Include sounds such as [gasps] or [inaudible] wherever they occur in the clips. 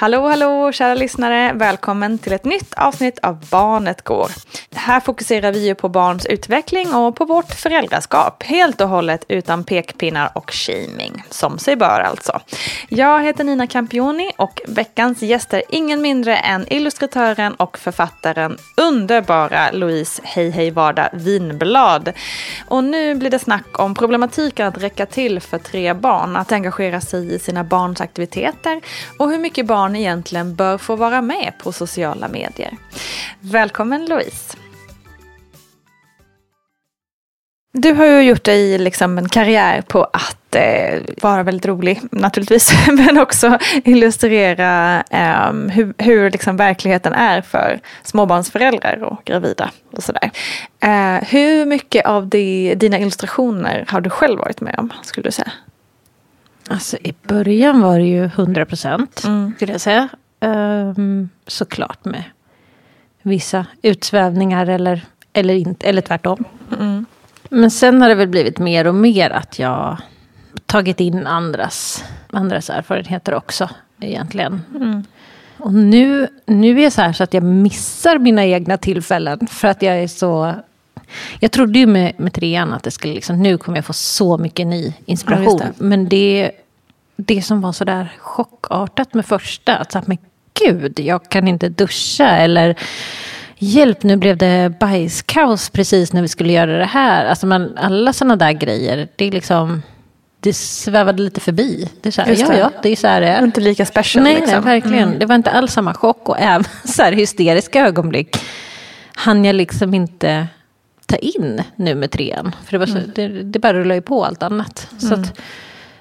Hallå, hallå kära lyssnare! Välkommen till ett nytt avsnitt av Barnet Går. Här fokuserar vi ju på barns utveckling och på vårt föräldraskap. Helt och hållet utan pekpinnar och shaming. Som sig bör alltså. Jag heter Nina Campioni och veckans gäster ingen mindre än illustratören och författaren underbara Louise Hej Hej Vardag Vinblad. Och nu blir det snack om problematiken att räcka till för tre barn, att engagera sig i sina barns aktiviteter och hur mycket barn egentligen bör få vara med på sociala medier. Välkommen Louise! Du har ju gjort dig liksom en karriär på att eh, vara väldigt rolig naturligtvis, [laughs] men också illustrera eh, hur, hur liksom verkligheten är för småbarnsföräldrar och gravida och sådär. Eh, hur mycket av de, dina illustrationer har du själv varit med om, skulle du säga? Alltså i början var det ju 100 procent, mm. skulle jag säga. Um, såklart med vissa utsvävningar eller, eller, inte, eller tvärtom. Mm. Men sen har det väl blivit mer och mer att jag tagit in andras, andras erfarenheter också egentligen. Mm. Och nu, nu är jag så här så att jag missar mina egna tillfällen. För att jag är så... Jag trodde ju med, med trean att det skulle liksom, nu kommer jag få så mycket ny inspiration. Ja, det. Men det, det som var så där chockartat med första, att så här, men gud, jag kan inte duscha. Eller hjälp, nu blev det bajskaos precis när vi skulle göra det här. Alltså man, alla sådana där grejer, det är liksom... Det svävade lite förbi. Det är så här, ja, ja, det är så här det är. Inte lika special. Nej, liksom. nej verkligen. Mm. Det var inte alls samma chock. Och även [laughs] så här hysteriska ögonblick hann jag liksom inte ta in nu med trean. För det, var så, mm. det, det bara rullade ju på allt annat. Så, att,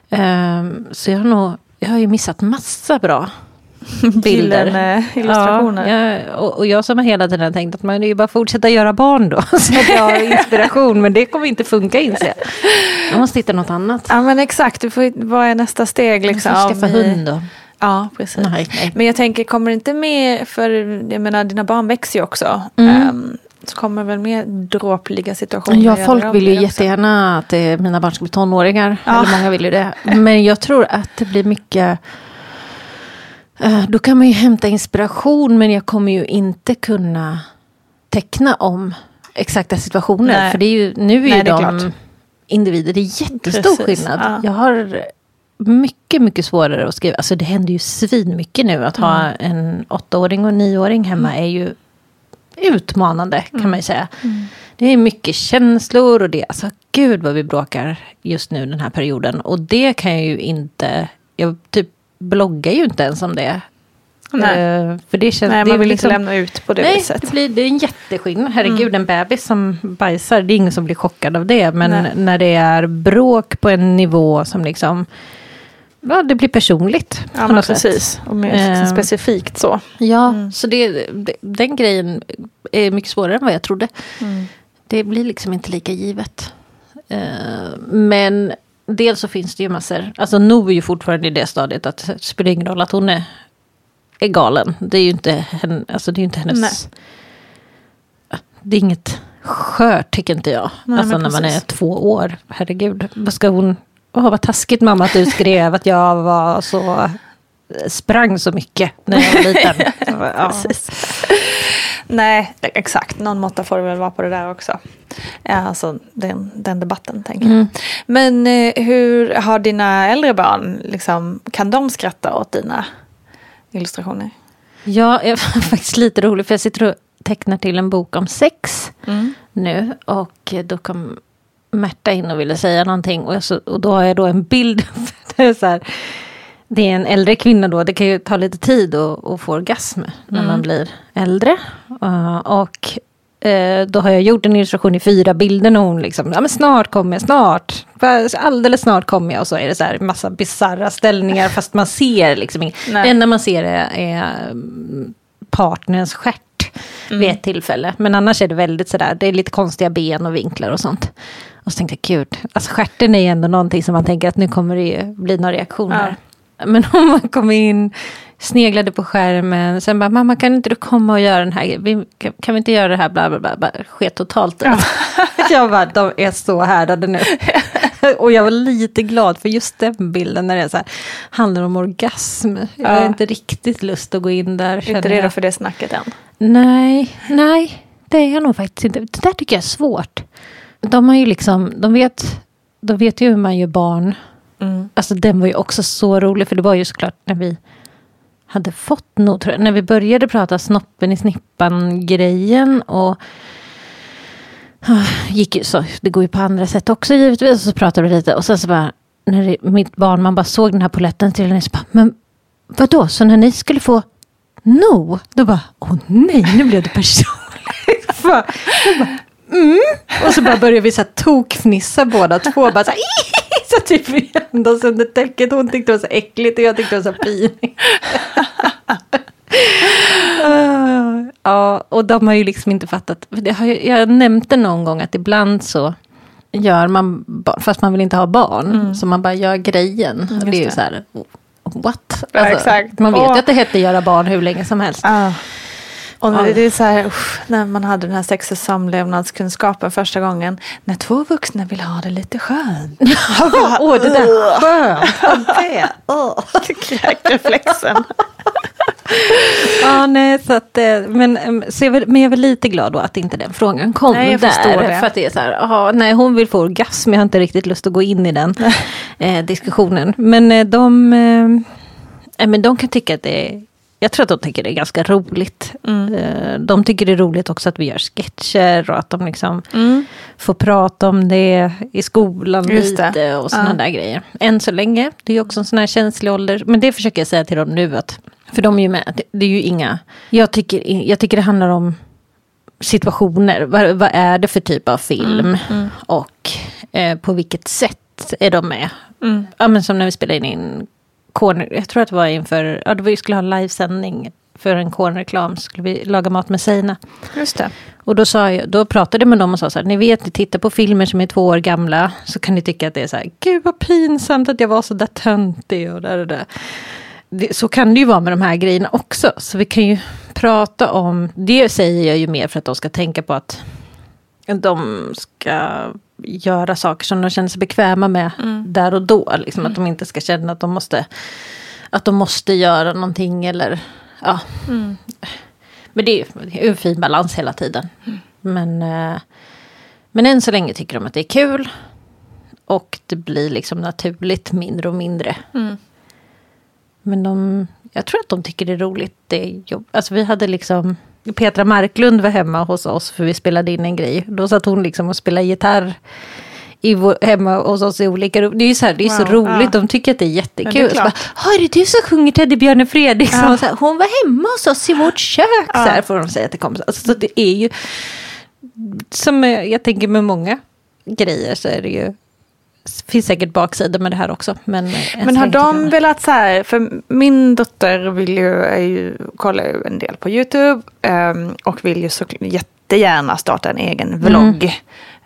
um, så jag har nog, jag har ju missat massa bra [laughs] bilder. Gyllene illustrationer. Ja, ja, och, och jag som har hela tiden tänkt att man är ju bara fortsätta göra barn då. [laughs] Så att jag har inspiration, men det kommer inte funka inser jag. Jag måste hitta något annat. Ja men exakt, du får, vad är nästa steg liksom? Jag får skaffa hund då. Ja, precis. Nej, nej. Men jag tänker, kommer det inte med, för jag menar dina barn växer ju också. Mm. Ehm, så kommer väl mer dråpliga situationer. Ja, folk vill ju också. jättegärna att eh, mina barn ska bli tonåringar. Ja. Eller många vill ju det. Men jag tror att det blir mycket... eh, då kan man ju hämta inspiration men jag kommer ju inte kunna teckna om exakta situationer. Nej. För det är ju, nu är Nej, ju är de klart. individer. Det är jättestor Precis, skillnad. ja. Jag har mycket, mycket svårare att skriva. Alltså det händer ju svin mycket nu. Att ha Mm. en åttaåring och en nioåring hemma är ju utmanande kan Mm. man ju säga. Det är mycket känslor och det, alltså gud vad vi bråkar just nu den här perioden. Och det kan jag ju inte, jag typ bloggar ju inte ens om det. Nej. Eh, för det känns, Nej, det är man vill liksom, inte lämna ut på det Nej, viset. det, blir, det är en jätteskillnad. Herregud, en bebis som bajsar, det är ingen som blir chockad av det. Men Nej. när det är bråk på en nivå som liksom, ja det blir personligt. Ja, men något sätt. precis. Och mer Ehm. specifikt så. Ja, Mm. så det, den grejen är mycket svårare än vad jag trodde. Mm. Det blir liksom inte lika givet. Eh, men dels så finns det ju massor. Alltså Nov är ju fortfarande i det stadiet att det spelar ingen roll att hon är, är galen. Det är ju inte, hen, alltså det är inte hennes... Nej. Det är inget skört tycker inte jag. Nej, alltså när man är precis. två år. Herregud, vad ska hon... Åh, vad taskigt mamma att du skrev att jag var så... Sprang så mycket när jag var liten. [laughs] ja. Nej, exakt. Någon måtta får det väl vara på det där också. Alltså den, den debatten tänker jag. Mm. Men eh, hur har dina äldre barn, liksom, kan de skratta åt dina illustrationer? Ja, jag [laughs] var faktiskt lite rolig för jag sitter och tecknar till en bok om sex nu. Och då kom Märta in och ville säga någonting. Och, så, och då har jag då en bild. [laughs] det, är så här, det är en äldre kvinna då. Det kan ju ta lite tid att, få orgasm när man blir äldre. Uh, och eh, då har jag gjort en illustration i fyra bilder när hon liksom, ja men snart kommer jag, snart. Alldeles snart kommer jag. Och så är det så här massa bisarra ställningar fast man ser liksom inget. Det enda man ser är, är mm, partnerns stjärt vid ett tillfälle. Men annars är det väldigt sådär, det är lite konstiga ben och vinklar och sånt. Och så tänkte jag, gud, alltså stjärten är ju ändå någonting som man tänker att nu kommer det ju bli några reaktioner. Men om man kom in, sneglade på skärmen, sen bara, mamma kan inte du komma och göra den här, vi, kan, kan vi inte göra det här, bla bla bla, bara sket totalt ut. [laughs] jag bara, de är så härdade nu. [laughs] och jag var lite glad för just den bilden när det är så här, handlar om orgasm. Jag har Ja. inte riktigt lust att gå in där. Inte känner redo jag. för det snacket än. Nej, nej, det är jag nog faktiskt inte. Det där tycker jag är svårt. De har ju liksom, de vet, de vet ju hur man gör barn. Mm. Alltså den var ju också så rolig, för det var ju såklart när vi hade fått nog, tror jag, när vi började prata snoppen i snippan-grejen och ah, gick ju så, det går ju på andra sätt också givetvis, och så pratade vi lite och sen så bara, när det, mitt barn, man bara såg den här poletten till henne, så bara, men vadå, så när ni skulle få no, då bara, åh nej, nu blev det personligt. [laughs] Bara, mm. Och så bara började vi så här tokfnissa båda två, bara så här, [laughs] så typ vi andas under täcket. Hon tyckte det var så äckligt och jag tyckte det var så pinigt. [laughs] Ja, och de har ju liksom inte fattat. för Det har ju, jag nämnde någon gång att ibland så gör man, fast man vill inte ha barn, så man bara gör grejen. och det är ju det. så här, what? Ja, exakt. Man vet ju att det hette göra barn hur länge som helst. Ah. Och Ja. det är så här, usch, när man hade den här sex och samlevnadskunskapen första gången. När två vuxna vill ha det lite skönt. [laughs] [laughs] Åh, det där skönt. det. Kräkreflexen. [laughs] Ja, nej, så att, eh, men, em, så jag, var- men jag var lite glad då att inte den frågan kom Nej, jag där. det. För att det är så här, aha, nej hon vill få orgasm, jag har inte riktigt lust att gå in i den eh, diskussionen. Men eh, de, eh, eh, men de kan tycka att det är, jag tror att de tycker det är ganska roligt. Mm. Eh, de tycker det är roligt också att vi gör sketcher och att de liksom får prata om det i skolan Mm. Just det. lite och sådana Ja. där grejer. Än så länge, det är också en sån här känslig ålder. Men det försöker jag säga till dem nu att, för de är ju med, det, det är ju inga, jag tycker, jag tycker det handlar om situationer. Vad, vad är det för typ av film? Och eh, på vilket sätt är de med? Ja, men som när vi spelade in corner, jag tror att det var inför, ja, vi skulle ha en livesändning för en cornerreklam, skulle vi laga mat med Seina. Just det. Och då, sa jag, då pratade jag med dem och sa så här, ni vet, ni tittar på filmer som är två år gamla, så kan ni tycka att det är så här, gud vad pinsamt att jag var så där töntig och där och där. Det, så kan det ju vara med de här grejerna också. Så vi kan ju prata om, det säger jag ju mer för att de ska tänka på att de ska göra saker som de känner sig bekväma med där och då. Liksom, Att de inte ska känna att de måste, att de måste göra någonting eller ja. Men det är ju en fin balans hela tiden. Men, eh, men än så länge tycker de att det är kul. Och det blir liksom naturligt mindre och mindre. Men de, jag tror att de tycker det är roligt. Det är jobb. Alltså vi hade liksom, Petra Marklund var hemma hos oss för vi spelade in en grej. Då satt hon liksom och spelade gitarr i vår, hemma hos oss i olika rum. Det är ju så, här, det är så Wow, roligt, ja. de tycker att det är Ja, jättekul. det är så bara. "Ja, är det du som sjunger Teddybjörnen Fredriksson? Ja. Så här, hon var hemma hos oss i vårt kök, så här får de säga till kompisar. Alltså, så det är ju, som jag tänker med många grejer så är det ju, finns säkert baksidor med det här också. Men, eh, Men har de velat så här, för min dotter vill ju, ju, kollar ju en del på YouTube ehm, och vill ju så jättegärna starta en egen vlogg.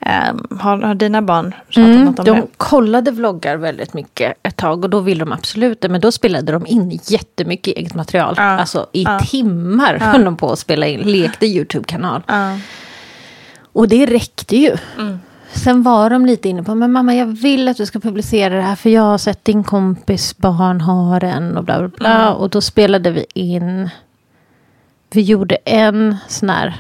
Ehm, har, har dina barn pratat Mm, något om de det? kollade vloggar väldigt mycket ett tag och då ville de absolut det. Men då spelade de in jättemycket eget material. Ja, Alltså i ja. timmar höll de på att spela in, lekte YouTube-kanal. Ja. Och det räckte ju. Mm. Sen var de lite inne på, men mamma jag vill att du ska publicera det här för jag har sett din kompis barn ha den och bla bla bla. Mm. Och då spelade vi in, vi gjorde en sån här,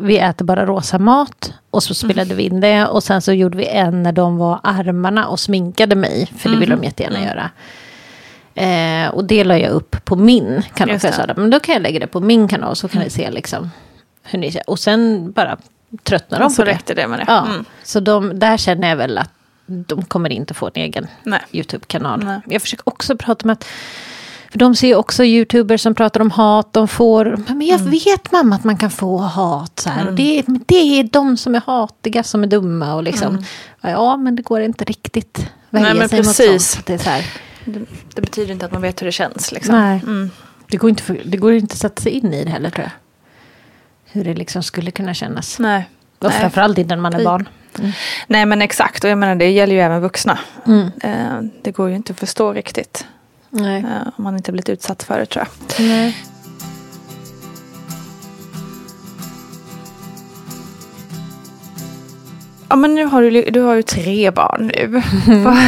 vi äter bara rosa mat. Och så spelade vi in det och sen så gjorde vi en när de var armarna och sminkade mig. För det vill Mm. de jättegärna göra. Eh, och det la jag upp på min kanal. För jag sa, men då kan jag lägga det på min kanal så kan ni se liksom hur ni ser. Och sen bara tröttnar de Så på det. räckte det med det. Ja, Mm. så de, där känner jag väl att de kommer inte få en egen. YouTube-kanal. Jag försöker också prata med att för de ser ju också YouTubers som pratar om hat. De får, men jag Mm. vet mamma att man kan få hat. Så här, och det, det är de som är hatiga som är dumma. Och liksom, Ja, men det går inte riktigt Mm. Nej, men sig mot precis. sånt. Det, är så här, Det, det betyder inte att man vet hur det känns. Liksom. nej, Mm. det, går inte för, det går inte att sätta sig in i det heller tror jag. Hur det liksom skulle kunna kännas. Nej. Och Nej. framförallt inte när man är barn. Nej men exakt, och jag menar det gäller ju även vuxna. Mm. Eh, det går ju inte att förstå riktigt. Nej. eh, om man inte blivit utsatt för det tror jag. Nej. Ja men nu har du, du har ju tre barn nu. [laughs] vad,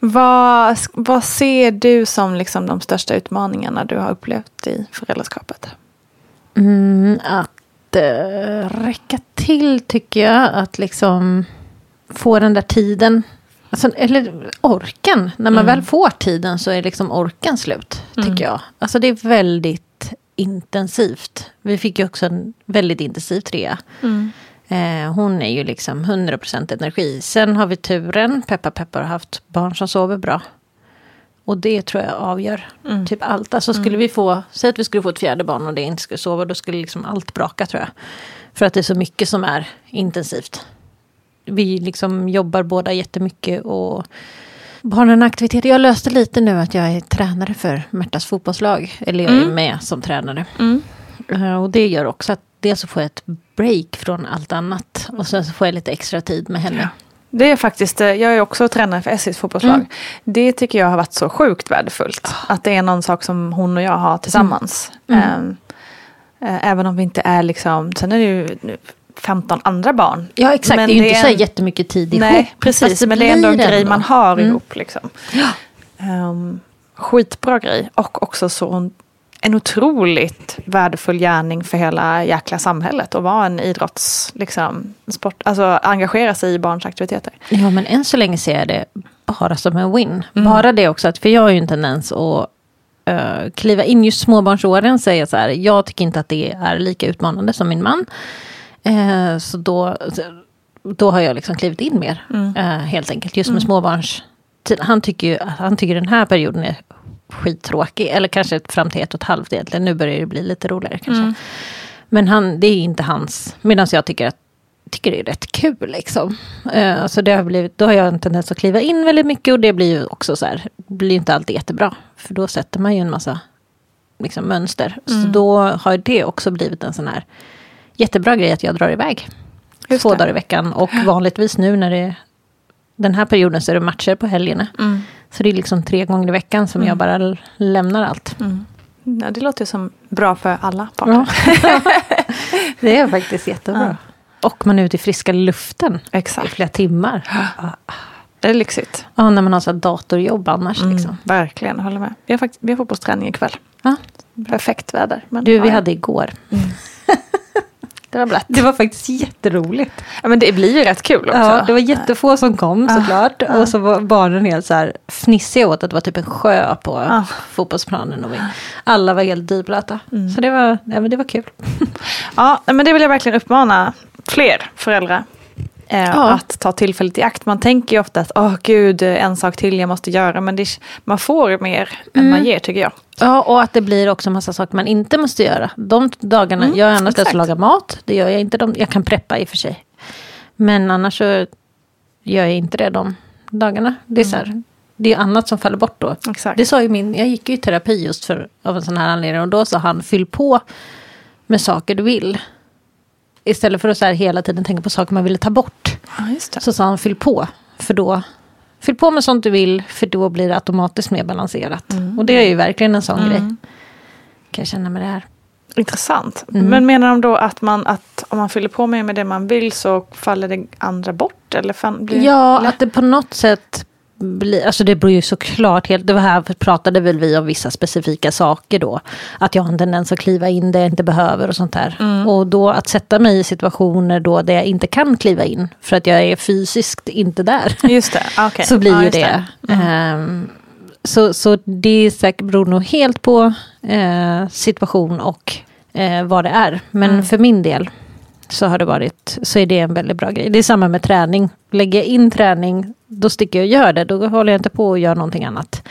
[laughs] vad, vad ser du som liksom de största utmaningarna du har upplevt i föräldraskapet? Mm, att eh, räcka till tycker jag. Att liksom få den där tiden. Alltså, eller orken. När man väl får tiden så är liksom orken slut. Tycker jag. Alltså det är väldigt intensivt. Vi fick ju också en väldigt intensiv trea. Eh, hon är ju liksom 100% energi. Sen har vi turen, peppar peppar, har haft barn som sover bra. Och det tror jag avgör typ allt. Alltså skulle vi få, säg att vi skulle få ett fjärde barn och det inte skulle sova, då skulle liksom allt braka tror jag. För att det är så mycket som är intensivt. Vi liksom jobbar båda jättemycket och barnen aktiviteter. Jag löste lite nu att jag är tränare för Märtas fotbollslag. Eller jag är med som tränare. Eh, Och det gör också att dels så får jag ett break från allt annat. Och sen så får jag lite extra tid med henne. Det är faktiskt, eh, jag är också tränare för SJs fotbollslag. Det tycker jag har varit så sjukt värdefullt. Att det är någon sak som hon och jag har tillsammans. Ehm, eh, Även om vi inte är liksom, sen är det ju nu 15 andra barn. Ja exakt, Men det är ju inte så här en- jättemycket tid ihop. Nej, precis. Men det är ändå en grej ändå. man har Mm. ihop. Liksom. Ehm, skitbra grej. Och också så en, otroligt värdefull gärning för hela jäkla samhället. Att vara en idrotts, liksom, sport, alltså engagera sig i barns aktiviteter. Ja, men än så länge ser jag det bara som en win. Mm. Bara det också, att, för jag har ju en tendens att eh, kliva in just småbarnsåren. Säger jag så här, jag tycker inte att det är lika utmanande som min man. Eh, så då, då har jag liksom klivit in mer, Mm. eh, helt enkelt. Just med småbarns... Han tycker ju han tycker den här perioden är skittråkig. Eller kanske fram till ett och ett halvt egentligen. Nu börjar det bli lite roligare kanske. Mm. Men han, det är inte hans. Medan jag tycker att tycker det är rätt kul liksom. Eh, alltså det har blivit, då har jag en tendens att kliva in väldigt mycket och det blir ju också så här, blir inte alltid jättebra. För då sätter man ju en massa liksom, mönster. Så då har det också blivit en sån här jättebra grej att jag drar iväg. Just två det. dagar i veckan. Och vanligtvis nu när det den här perioden så är det matcher på helgerna. Mm. Så det är liksom tre gånger i veckan som jag bara lämnar allt. Ja, det låter ju som bra för alla parter. Ja. [laughs] det är faktiskt jättebra. Och man är ute i friska luften i Exakt. flera timmar. [gasps] Det är lyxigt. Ja, när man har så datorjobb annars. Mm, Liksom. Verkligen, jag håller med. Vi har, fakt- vi har fotbollsträning ikväll. Ja. Perfekt väder. Du, vi ja, hade igår. Det var blött. Det var faktiskt jätteroligt. Ja, men det blir ju rätt kul också. Ja, det var jättefå som kom såklart. Och så var barnen helt så här fnissiga åt att det var typ en sjö på Ah. fotbollsplanen. Och vi, alla var helt dyblöta. Så det var, ja, men det var kul. [laughs] Ja, men det vill jag verkligen uppmana fler föräldrar. Eh, Ja. Att ta tillfället i akt. Man tänker ju ofta att, åh gud, en sak till jag måste göra. Men det, man får mer än man ger tycker jag. Ja, och att det blir också massa saker man inte måste göra. De dagarna, jag är annars den som lagar mat. Det gör jag inte. De, jag kan preppa i och för sig. Men annars så gör jag inte det de dagarna. Det är, så här, det är annat som faller bort då. Exakt. Det sa ju min, jag gick ju i terapi just för, av en sån här anledning. Och då sa han, fyll på med saker du vill. Istället för att så här hela tiden tänka på saker man ville ta bort. Ja. Så sa han, fyll på. För då, fyll på med sånt du vill. För då blir det automatiskt mer balanserat. Och det är ju verkligen en sån grej. Kan jag känna med det här. Intressant. Mm. Men menar de då att, man, att om man fyller på med, med det man vill så faller det andra bort? Eller fan, blir, Ja, eller? att det på något sätt blir, alltså det beror ju såklart helt, det var här pratade väl vi om vissa specifika saker då. Att jag har en tendens att kliva in där jag inte behöver och sånt där. Och då att sätta mig i situationer då där jag inte kan kliva in för att jag är fysiskt inte där. Just det, ah, okej. [laughs] Så blir Ja, ju just det. Ehm, så, så det är säkert, beror nog helt på eh, situation och eh, vad det är. Men för min del så har det varit, så är det en väldigt bra grej. Det är samma med träning. Lägger jag in träning, då sticker jag och gör det. Då håller jag inte på att göra någonting annat.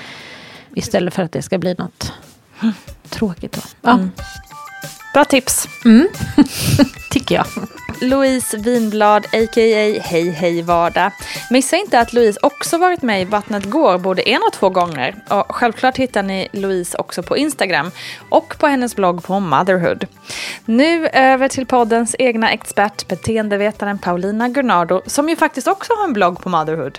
Istället för att det ska bli något tråkigt. Då. Ja, Bra tips. [laughs] tycker jag. Louise Vinblad, a.k.a. Hej Hej Vardag. Missa inte att Louise också varit med i Vattnet går både en och två gånger. Och självklart hittar ni Louise också på Instagram och på hennes blogg på Motherhood. Nu över till poddens egna expert, beteendevetaren Paulina Gurnardo, som ju faktiskt också har en blogg på Motherhood.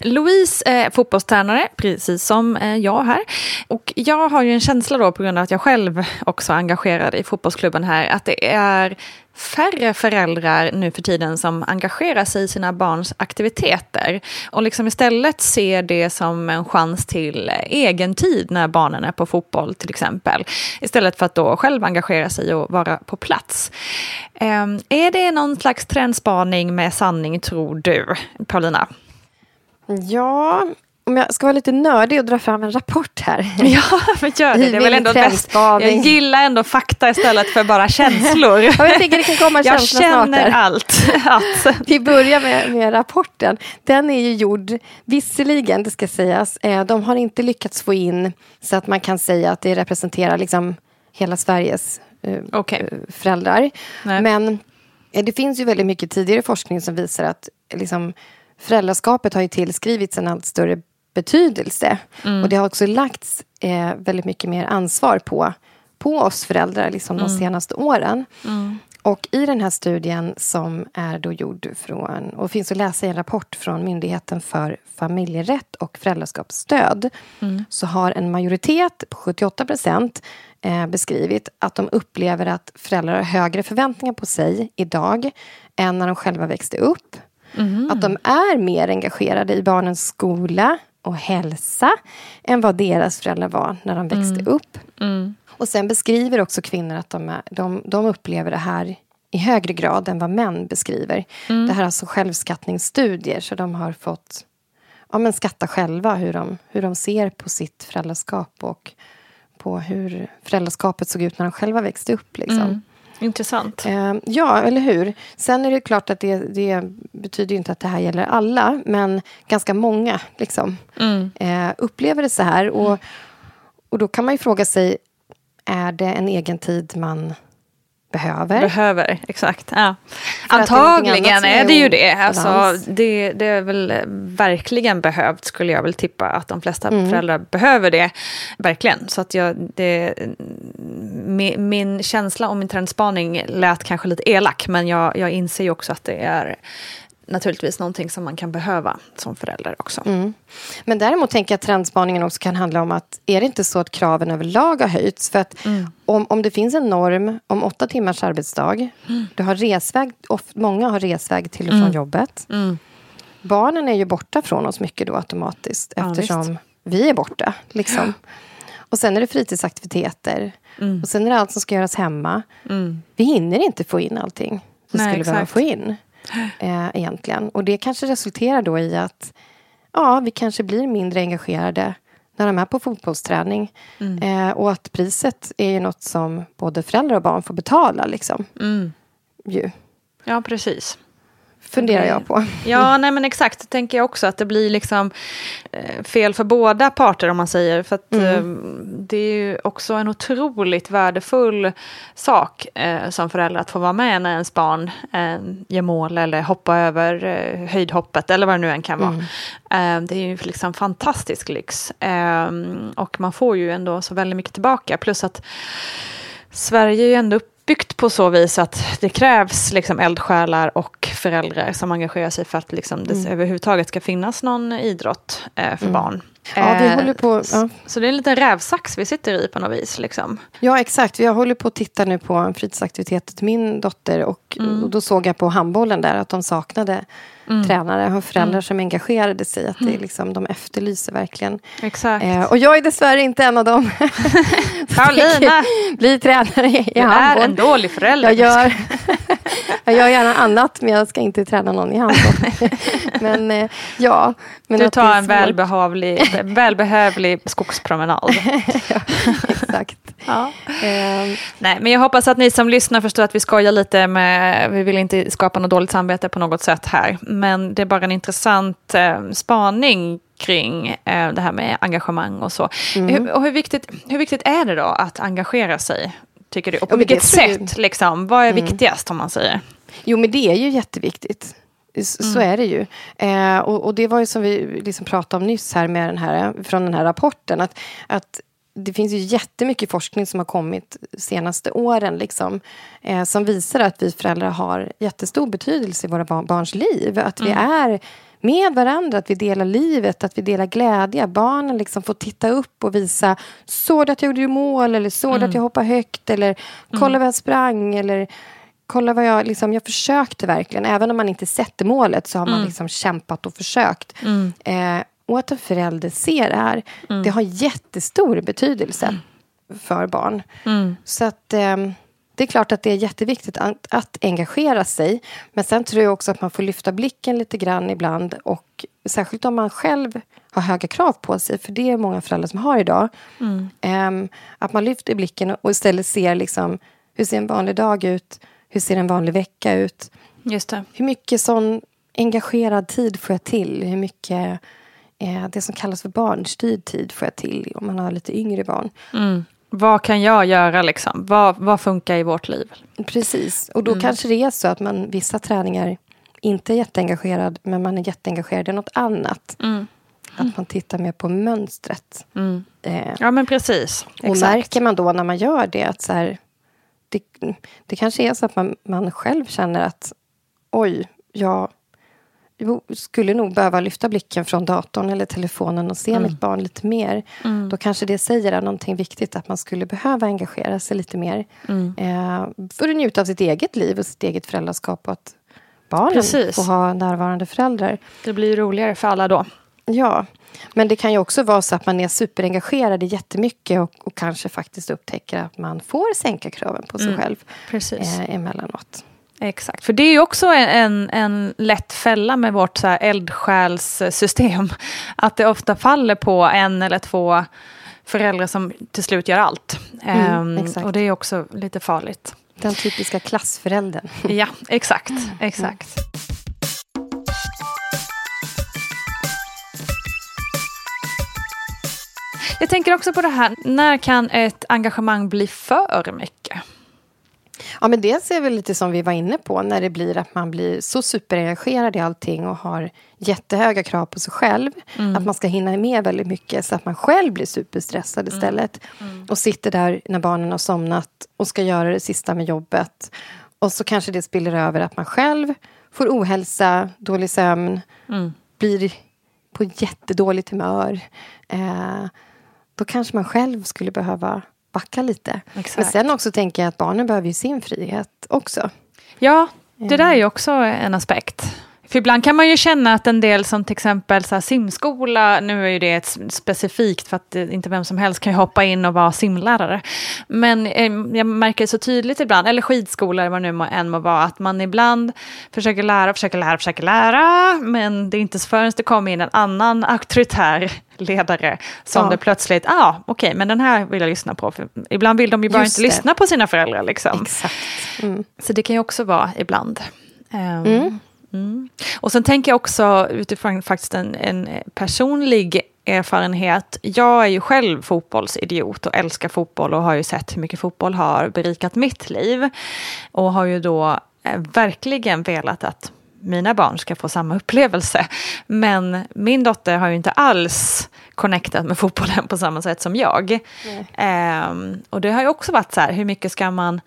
Louise är fotbollstränare, precis som eh, jag här. Och jag har ju en känsla då, på grund av att jag själv också är engagerad i fotbollsklubben här, att det är färre föräldrar nu för tiden som engagerar sig i sina barns aktiviteter. Och liksom istället ser det som en chans till eh, egen tid när barnen är på fotboll till exempel. Istället för att då själv engagera sig och vara på plats. Ehm, är det någon slags trendspaning med sanning tror du, Paulina? Ja, om jag ska vara lite nördig och dra fram en rapport här. [laughs] Ja, men gör det. Det är väl ändå bäst. Jag gillar ändå fakta istället för bara känslor. [laughs] Ja, jag tänker det kan komma [laughs] Jag känner allt. Att, Vi börjar med, med rapporten. Den är ju gjord, visserligen, det ska sägas, eh, de har inte lyckats få in så att man kan säga att det representerar liksom hela Sveriges eh, Okej. eh, föräldrar. Nej. Men det finns ju väldigt mycket tidigare forskning som visar att liksom, föräldraskapet har ju tillskrivits en allt större betydelse. Och det har också lagts eh, väldigt mycket mer ansvar på, på oss föräldrar liksom, de senaste åren. Och i den här studien som är då gjord från, och finns att läsa i en rapport från Myndigheten för familjerätt och föräldraskapsstöd, så har en majoritet på 78 procent eh, beskrivit att de upplever att föräldrar har högre förväntningar på sig idag än när de själva växte upp. Att de är mer engagerade i barnens skola och hälsa än vad deras föräldrar var när de växte upp. Och sen beskriver också kvinnor att de, är, de, de upplever det här i högre grad än vad män beskriver. Det här är alltså självskattningsstudier, så de har fått ja, men skatta själva hur de, hur de ser på sitt föräldraskap och på hur föräldraskapet såg ut när de själva växte upp. Liksom. Intressant. Eh, ja, eller hur? Sen är det klart att det, det betyder inte att det här gäller alla, men ganska många liksom, eh, upplever det så här. Och, och då kan man ju fråga sig, är det en egen tid man behöver. Behöver, exakt. Ja. Antagligen är det ju det. Alltså, det. Det är väl eh, verkligen behövt, skulle jag väl tippa, att de flesta Mm. föräldrar behöver det. Verkligen. Så att jag, det, min, min känsla och min trendspaning lät kanske lite elak, men jag, jag inser ju också att det är naturligtvis någonting som man kan behöva som förälder också. Mm. Men däremot tänker jag att trendspaningen också kan handla om att är det inte så att kraven överlag har höjts? För att om, om det finns en norm om åtta timmars arbetsdag, du har resväg, of, många har resväg till och från jobbet. Barnen är ju borta från oss mycket då automatiskt Ja, eftersom visst. vi är borta. Liksom. Och sen är det fritidsaktiviteter. Och sen är det allt som ska göras hemma. Vi hinner inte få in allting vi Nej, skulle behöva få in. [laughs] Eh, egentligen. Och det kanske resulterar då i att ja, vi kanske blir mindre engagerade när de är på fotbollsträning. Eh, och att priset är ju något som både föräldrar och barn får betala. Liksom. Ju, Ja, precis. Funderar jag på. Ja, nej men exakt. Det tänker jag också att det blir liksom eh, fel för båda parter om man säger. För att eh, det är ju också en otroligt värdefull sak eh, som förälder att få vara med när ens barn gör mål eller hoppar över höjdhoppet eller vad det nu än kan vara. Eh, det är ju liksom fantastisk lyx. Och man får ju ändå så väldigt mycket tillbaka. Plus att Sverige är ju ändå uppbyggt på så vis att det krävs liksom eldsjälar och föräldrar som engagerar sig för att liksom det Mm. överhuvudtaget ska finnas någon idrott eh, för barn. Ja, vi Eh, håller på... Ja. Så det är en liten rävsax vi sitter i på något vis. Liksom. Ja, exakt. Jag håller på att titta nu på en fritidsaktivitet till min dotter. Och, och då såg jag på handbollen där att de saknade tränare och föräldrar som engagerade sig. Att det, liksom, de efterlyser verkligen. Exakt. Eh, och jag är dessvärre inte en av dem. [laughs] Paulina, [laughs] Bli tränare i, i du är handboll. en dålig förälder. Jag gör, [laughs] jag gör gärna annat, men jag ska inte träna någon i handboll. [laughs] men eh, ja. Men du tar en välbehövlig, välbehövlig skogspromenad. [laughs] Exakt. Ja. Eh, Nej, men jag hoppas att ni som lyssnar förstår att vi skojar lite med, vi vill inte skapa något dåligt samvete på något sätt här, men det är bara en intressant eh, spaning kring eh, det här med engagemang och så. Mm. Hur, och hur, viktigt, hur viktigt är det då att engagera sig, tycker du? Och på Ja, vilket Mm. sätt, liksom? Vad är viktigast om man säger? Jo, men det är ju jätteviktigt. S- Mm. Så är det ju. Eh, och, och det var ju som vi liksom pratade om nyss här med den här, från den här rapporten. Att, att det finns ju jättemycket forskning som har kommit de senaste åren. Liksom, eh, som visar att vi föräldrar har jättestor betydelse i våra barn, barns liv. Att vi är med varandra, att vi delar livet, att vi delar glädje. Barnen liksom får titta upp och visa såg du att jag gjorde mål? eller såg du att jag hoppade högt? eller kolla vad jag sprang? eller kolla vad jag, liksom, jag försökte verkligen. Även om man inte sätter målet så har man liksom kämpat och försökt. Eh, och att en förälder ser det här, det har jättestor betydelse för barn. Så att ehm, det är klart att det är jätteviktigt att, att engagera sig. Men sen tror jag också att man får lyfta blicken lite grann ibland. Och särskilt om man själv har höga krav på sig, för det är många föräldrar som har idag. Ehm, att man lyfter blicken och istället ser liksom, hur ser en vanlig dag ut? Hur ser en vanlig vecka ut? Just det. Hur mycket sån engagerad tid får jag till? Hur mycket eh, det som kallas för barnstyrd tid får jag till om man har lite yngre barn? Vad kan jag göra liksom? Vad, vad funkar i vårt liv? Precis, och då kanske det är så att man vissa träningar inte är jätteengagerad men man är jätteengagerad i något annat. Att man tittar mer på mönstret. Eh, Ja, men precis. och märker man då när man gör det att så här, det, det kanske är så att man, man själv känner att oj, jag jo, skulle nog behöva lyfta blicken från datorn eller telefonen och se mitt barn lite mer. Då kanske det säger någonting viktigt att man skulle behöva engagera sig lite mer. Eh, för att njuta av sitt eget liv och sitt eget föräldraskap och att barnen Precis. får ha närvarande föräldrar. Det blir roligare för alla då. Ja, men det kan ju också vara så att man är superengagerad i jättemycket och, och kanske faktiskt upptäcker att man får sänka kraven på sig själv Precis. eh, emellanåt. Exakt, för det är ju också en, en lätt fälla med vårt så här eldsjälssystem. [laughs] Att det ofta faller på en eller två föräldrar som till slut gör allt. Ehm, exakt. och det är också lite farligt. Den typiska klassföräldern. [laughs] Ja, exakt. exakt. Jag tänker också på det här, när kan ett engagemang bli för mycket? Ja, men dels är väl lite som vi var inne på, när det blir att man blir så superengagerad i allting och har jättehöga krav på sig själv. Mm. Att man ska hinna med väldigt mycket så att man själv blir superstressad Mm. istället. Och sitter där när barnen har somnat och ska göra det sista med jobbet. Och så kanske det spiller över att man själv får ohälsa, dålig sömn, Mm. blir på jättedåligt humör. Eh, då kanske man själv skulle behöva backa lite. Exakt. Men sen också tänker jag att barnen behöver ju sin frihet också. Ja, det där är ju också en aspekt. För ibland kan man ju känna att en del som till exempel så simskola, nu är ju det ett specifikt för att eh, inte vem som helst kan ju hoppa in och vara simlärare. Men eh, jag märker så tydligt ibland, eller skidskola eller vad det nu än må vara, att man ibland försöker lära, försöker lära, försöker lära, men det är inte förrän det kommer in en annan auktoritär ledare som Ja. det plötsligt, ja ah, okej, men den här vill jag lyssna på. För ibland vill de ju bara Just inte det. lyssna på sina föräldrar liksom. Exakt. Mm. Så det kan ju också vara ibland. Ehm, mm. Och sen tänker jag också utifrån faktiskt en, en personlig erfarenhet. Jag är ju själv fotbollsidiot och älskar fotboll och har ju sett hur mycket fotboll har berikat mitt liv. Och har ju då eh, verkligen velat att mina barn ska få samma upplevelse. Men min dotter har ju inte alls connectat med fotbollen på samma sätt som jag. Ehm, och det har ju också varit så här, hur mycket ska man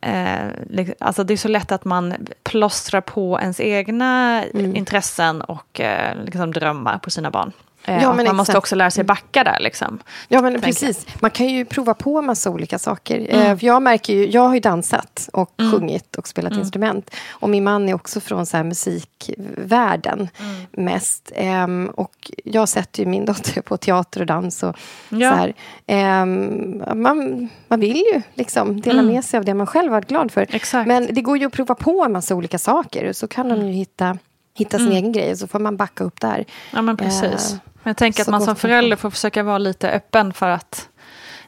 Eh, liksom- alltså det är så lätt att man plåstrar på ens egna intressen och eh, liksom drömmar på sina barn. Eh, Ja, och man måste exakt. också lära sig backa där. Liksom. Ja, men precis. Man kan ju prova på massa olika saker. Eh, för jag märker ju, jag har ju dansat och sjungit och spelat instrument. Och min man är också från så här musikvärlden mest. Ehm, och jag sätter ju min dotter på teater och dans. Och Ja. så. Ehm, man, man vill ju liksom dela med sig av det man själv varit glad för. Exakt. Men det går ju att prova på en massa olika saker. Så kan de ju hitta, hitta sin egen grej. Så får man backa upp där. Ja, men precis. Eh, Men jag tänker att man som man förälder får försöka vara lite öppen för att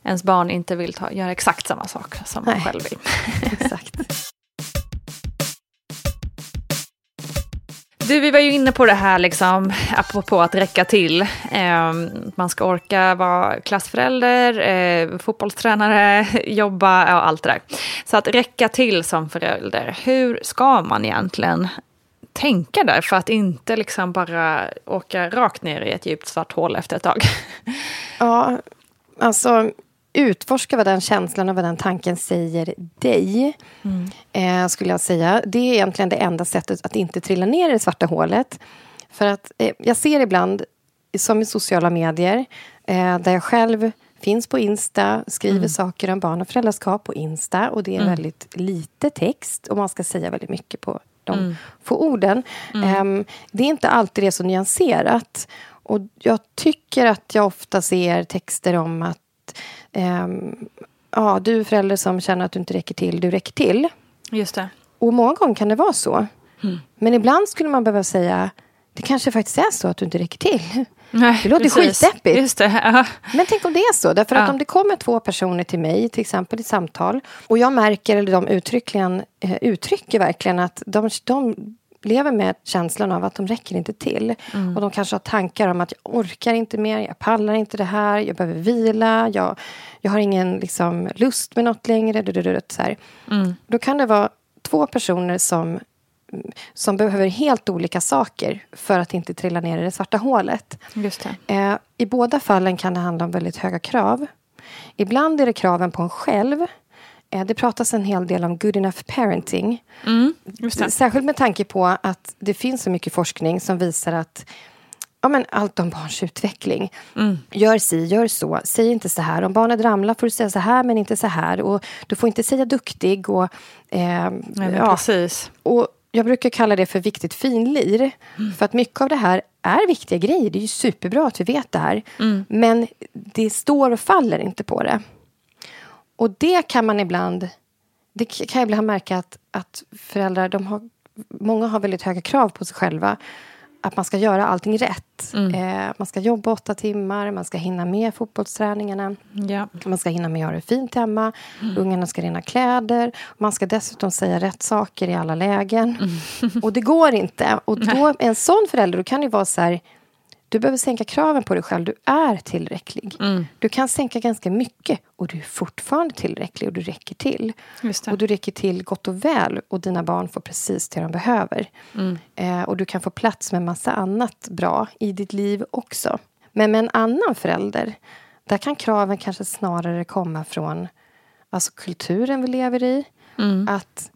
ens barn inte vill ta, göra exakt samma sak som man Nej. själv vill. [laughs] [laughs] Exakt. Du, vi var ju inne på det här, liksom, apropå att räcka till. Eh, man ska orka vara klassförälder, eh, fotbollstränare, [laughs] jobba, ja, allt det där. Så att räcka till som förälder, hur ska man egentligen tänka där för att inte liksom bara åka rakt ner i ett djupt svart hål efter ett tag? [laughs] Ja, alltså utforska vad den känslan och vad den tanken säger dig. Eh, skulle jag säga. Det är egentligen det enda sättet att inte trilla ner i det svarta hålet. För att eh, jag ser ibland, som i sociala medier, eh, där jag själv finns på Insta, skriver saker om barn och föräldraskap på Insta och det är väldigt lite text och man ska säga väldigt mycket på de få orden. Ehm, det är inte alltid det så nyanserat. Och jag tycker att jag ofta ser texter om att ehm, ja, du är förälder som känner att du inte räcker till, du räcker till. Just det. Och många gånger kan det vara så. Mm. Men ibland skulle man behöva säga det kanske faktiskt är så att du inte räcker till. Nej, Det låter precis. skitdeppigt. Just det. Ja. Men tänk om det är så. Därför att Ja. om det kommer två personer till mig, till exempel i samtal och jag märker, eller de uttryckligen, eh, uttrycker verkligen att de, de lever med känslan av att de räcker inte till. Mm. Och de kanske har tankar om att jag orkar inte mer, jag pallar inte det här, jag behöver vila, jag, jag har ingen liksom, lust med något längre. Så. Mm. Då kan det vara två personer som, som behöver helt olika saker för att inte trilla ner i det svarta hålet. Just. Eh, I båda fallen kan det handla om väldigt höga krav. Ibland är det kraven på en själv. Eh, det pratas en hel del om good enough parenting. Mm. Särskilt med tanke på att det finns så mycket forskning som visar att ja, men allt om barns utveckling. Mm. Gör si, gör så. Säg inte så här. Om barnet ramlar får du säga så här, men inte så här. Och du får inte säga duktig. Och, eh, Nej, ja, Precis. och jag brukar kalla det för viktigt finlir. För att mycket av det här är viktiga grejer. Det är ju superbra att vi vet det här. Men det står och faller inte på det. Och det kan man ibland... Det kan jag ibland märka att, att föräldrar, de har, många har väldigt höga krav på sig själva. Att man ska göra allting rätt. Eh, man ska jobba åtta timmar, man ska hinna med fotbollsträningarna. Ja. Man ska hinna med att ha det fint hemma. Ungarna ska rena kläder. Man ska dessutom säga rätt saker i alla lägen. Och det går inte. Och [laughs] då, en sån förälder då kan det vara så här... Du behöver sänka kraven på dig själv. Du är tillräcklig. Mm. Du kan sänka ganska mycket och du är fortfarande tillräcklig och du räcker till. Och du räcker till gott och väl och dina barn får precis det de behöver. Mm. Eh, och du kan få plats med massa annat bra i ditt liv också. Men med en annan förälder, där kan kraven kanske snarare komma från alltså kulturen vi lever i. Mm. Att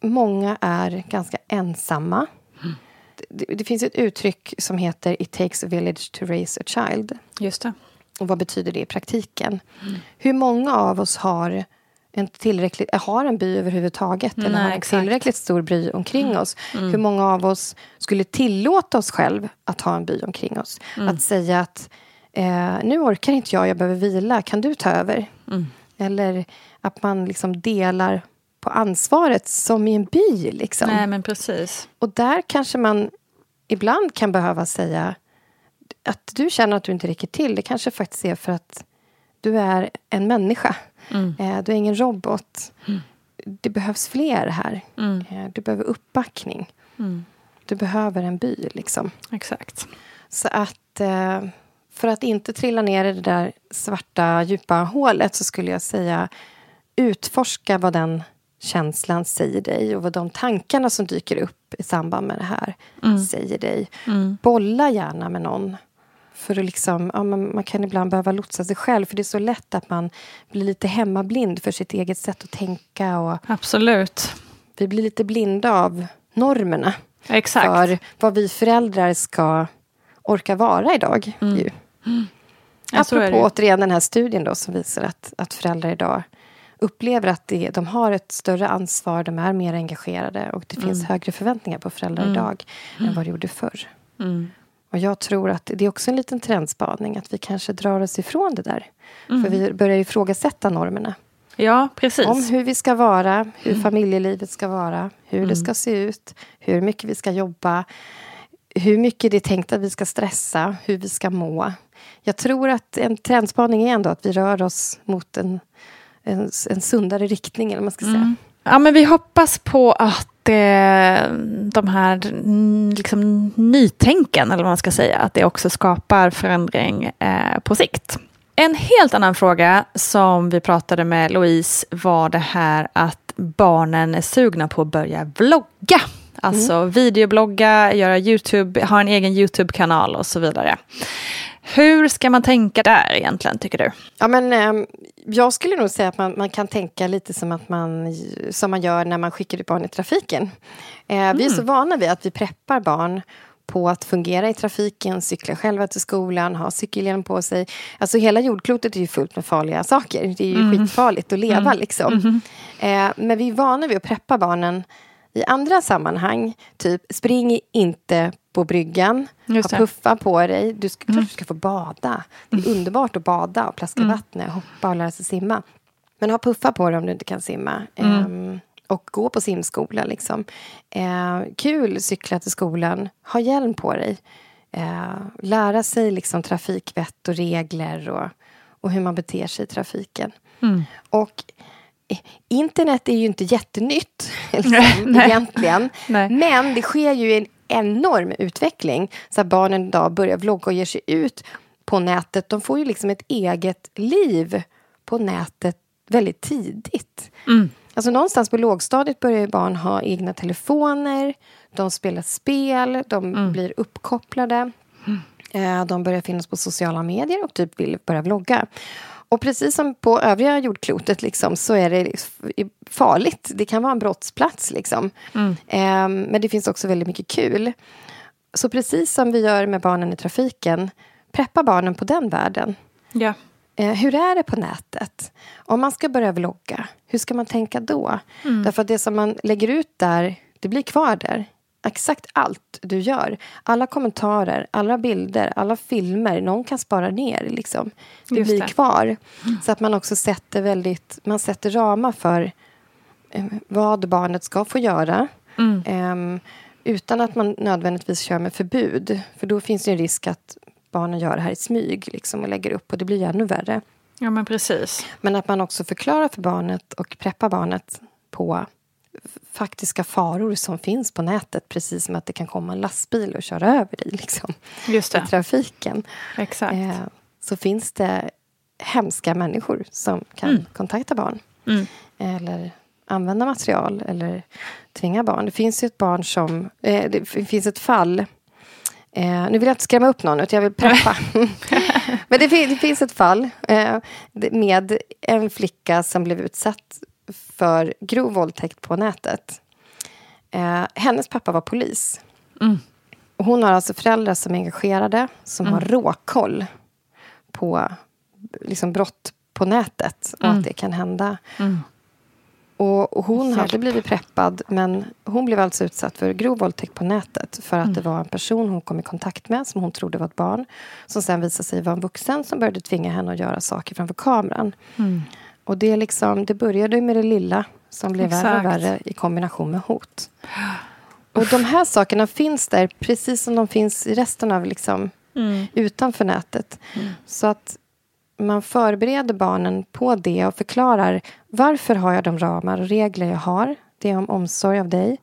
många är ganska ensamma. Det, det finns ett uttryck som heter It takes a village to raise a child. Just det. Och vad betyder det i praktiken? Hur många av oss har en, tillräckligt, har en by överhuvudtaget? eller Nej, har en exakt. Mm. tillräckligt stor by omkring oss? Hur många av oss skulle tillåta oss själv att ha en by omkring oss? Mm. Att säga att eh, nu orkar inte jag, jag behöver vila, kan du ta över? Mm. Eller att man liksom delar på ansvaret som i en by. Liksom. Nej, men precis. Och där kanske man ibland kan behöva säga att du känner att du inte räcker till. Det kanske faktiskt är för att du är en människa. Eh, Du är ingen robot. Det behövs fler här. Eh, Du behöver uppbackning. Du behöver en by, liksom. Exakt. Så att eh, för att inte trilla ner i det där svarta, djupa hålet så skulle jag säga utforska vad den känslan säger dig och vad de tankarna som dyker upp i samband med det här säger dig. Bolla gärna med någon. För att liksom, ja, man, man kan ibland behöva lotsa sig själv för det är så lätt att man blir lite hemmablind för sitt eget sätt att tänka och Absolut. vi blir lite blinda av normerna Exakt. för vad vi föräldrar ska orka vara idag. Ju. Så är det Apropå ju. återigen den här studien då, som visar att, att föräldrar idag upplever att det, de har ett större ansvar, de är mer engagerade och det Mm. finns högre förväntningar på föräldrar idag än vad det gjorde förr. Mm. Och jag tror att det är också en liten trendspaning att vi kanske drar oss ifrån det där. Mm. För vi börjar ifrågasätta normerna. Ja, precis. Om hur vi ska vara, hur Mm. familjelivet ska vara, hur det ska se ut, hur mycket vi ska jobba, hur mycket det är tänkt att vi ska stressa, hur vi ska må. Jag tror att en trendspaning är ändå att vi rör oss mot en, en, en sundare riktning, eller man ska säga. Ja, men vi hoppas på att eh, de här mm, liksom, nytänken, eller vad man ska säga, att det också skapar förändring eh, på sikt. En helt annan fråga som vi pratade med Louise var det här att barnen är sugna på att börja vlogga. Alltså videoblogga, göra YouTube, ha en egen YouTube-kanal och så vidare. Hur ska man tänka där egentligen, tycker du? Ja, men, ehm, jag skulle nog säga att man, man kan tänka lite som, att man, som man gör när man skickar ut barn i trafiken. Eh, Vi är så vana vid att vi preppar barn på att fungera i trafiken, cykla själva till skolan, ha cykelhjälm på sig. Alltså hela jordklotet är ju fullt med farliga saker. Det är ju skitfarligt att leva liksom. Eh, men vi är vana vid att preppa barnen i andra sammanhang. Typ, spring inte på bryggan, Just ha puffa på dig. Du ska, klart du ska få bada. Det är underbart att bada och plaska vattnet, hoppa och lära sig simma. Men ha puffa på dig om du inte kan simma. Ehm, och gå på simskola. Liksom. Eh, kul, cykla till skolan. Ha hjälm på dig. Eh, lära sig liksom, trafikvett och regler och, och hur man beter sig i trafiken. Och eh, internet är ju inte jättenytt [laughs] liksom, Nej. egentligen. Nej. Men det sker ju en enorm utveckling. Så barnen idag börjar vlogga och ger sig ut på nätet. De får ju liksom ett eget liv på nätet väldigt tidigt. Alltså någonstans på lågstadiet börjar barn ha egna telefoner. De spelar spel, de blir uppkopplade. Eh, De börjar finnas på sociala medier och typ vill börja vlogga. Och precis som på övriga jordklotet liksom, så är det farligt. Det kan vara en brottsplats. Liksom. Eh, Men det finns också väldigt mycket kul. Så precis som vi gör med barnen i trafiken, preppa barnen på den världen. Eh, hur är det på nätet? Om man ska börja vlogga, hur ska man tänka då? Därför att det som man lägger ut där, det blir kvar där. Exakt allt du gör. Alla kommentarer, alla bilder, alla filmer. Någon kan spara ner. Liksom. Det Just blir det. kvar. Så att man också sätter väldigt... Man sätter ramar för eh, vad barnet ska få göra. Ehm, utan att man nödvändigtvis kör med förbud. För då finns det en risk att barnen gör det här i smyg liksom, och lägger upp och det blir ännu värre. ja, men precis. Men att man också förklarar för barnet och preppar barnet på faktiska faror som finns på nätet. Precis som att det kan komma en lastbil och köra över dig liksom, Just i trafiken. Exakt. Eh, så finns det hemska människor som kan Mm. kontakta barn. Mm. Eller använda material eller tvinga barn. Det finns ju ett barn som... Eh, det finns ett fall. Eh, nu vill jag inte skrämma upp någon, utan jag vill preppa. [laughs] Men det, det finns ett fall eh, med en flicka som blev utsatt för grov våldtäkt på nätet. Eh, hennes pappa var polis. Mm. Och hon har alltså föräldrar som är engagerade, som har råkoll på liksom, brott på nätet och att det kan hända. Och, och hon hade blivit preppad, men hon blev alltså utsatt för grov våldtäkt på nätet för att det var en person hon kom i kontakt med som hon trodde var ett barn som sen visade sig vara en vuxen som började tvinga henne att göra saker framför kameran. Och det, är liksom, det började med det lilla som blev värre och Exakt. värre i kombination med hot. Och de här sakerna finns där precis som de finns i resten av liksom, utanför nätet. Så att man förbereder barnen på det och förklarar varför har jag de ramar och regler jag har. Det är om omsorg av dig.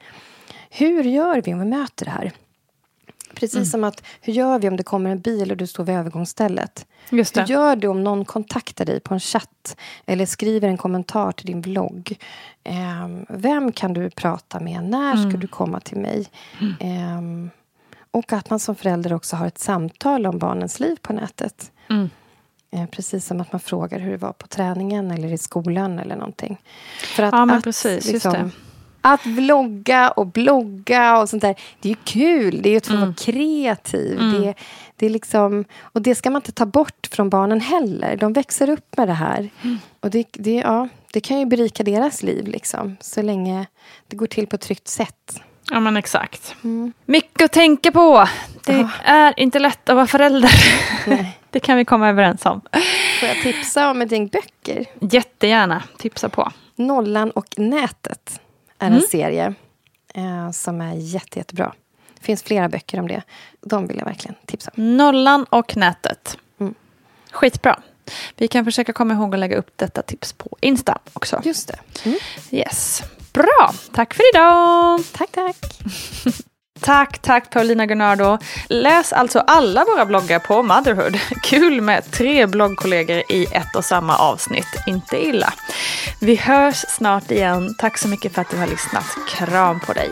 Hur gör vi om vi möter det här? Precis som att, hur gör vi om det kommer en bil och du står vid övergångsstället? Just det. Hur gör du om någon kontaktar dig på en chatt eller skriver en kommentar till din blogg? Ehm, vem kan du prata med? När ska Mm. du komma till mig? Ehm, och att man som förälder också har ett samtal om barnens liv på nätet. Mm. Eh, precis som att man frågar hur det var på träningen eller i skolan eller någonting. För att, Ja, men att, precis, det. Att vlogga och blogga och sånt där, det är ju kul. Det är ju att få Mm. vara kreativ. Det, det är liksom, och det ska man inte ta bort från barnen heller. De växer upp med det här. Mm. Och det, det, ja, det kan ju berika deras liv, liksom, så länge det går till på ett tryggt sätt. Ja men exakt. Mycket att tänka på. Det Ja. är inte lätt att vara förälder. Nej. [laughs] det kan vi komma överens om. Får jag tipsa om ett gäng böcker? Jättegärna tipsa på. Nollan och nätet är Mm. en serie eh, som är jätte, jättebra. Det finns flera böcker om det. De vill jag verkligen tipsa om. Nollan och nätet. Mm. Skitbra. Vi kan försöka komma ihåg att lägga upp detta tips på Insta också. Just det. Mm. Yes. Bra, tack för idag. Tack, tack. [laughs] Tack, tack Paulina Gunnardo. Läs alltså alla våra bloggar på Motherhood. [laughs] Kul med tre bloggkollegor i ett och samma avsnitt. Inte illa. Vi hörs snart igen. Tack så mycket för att du har lyssnat. Kram på dig.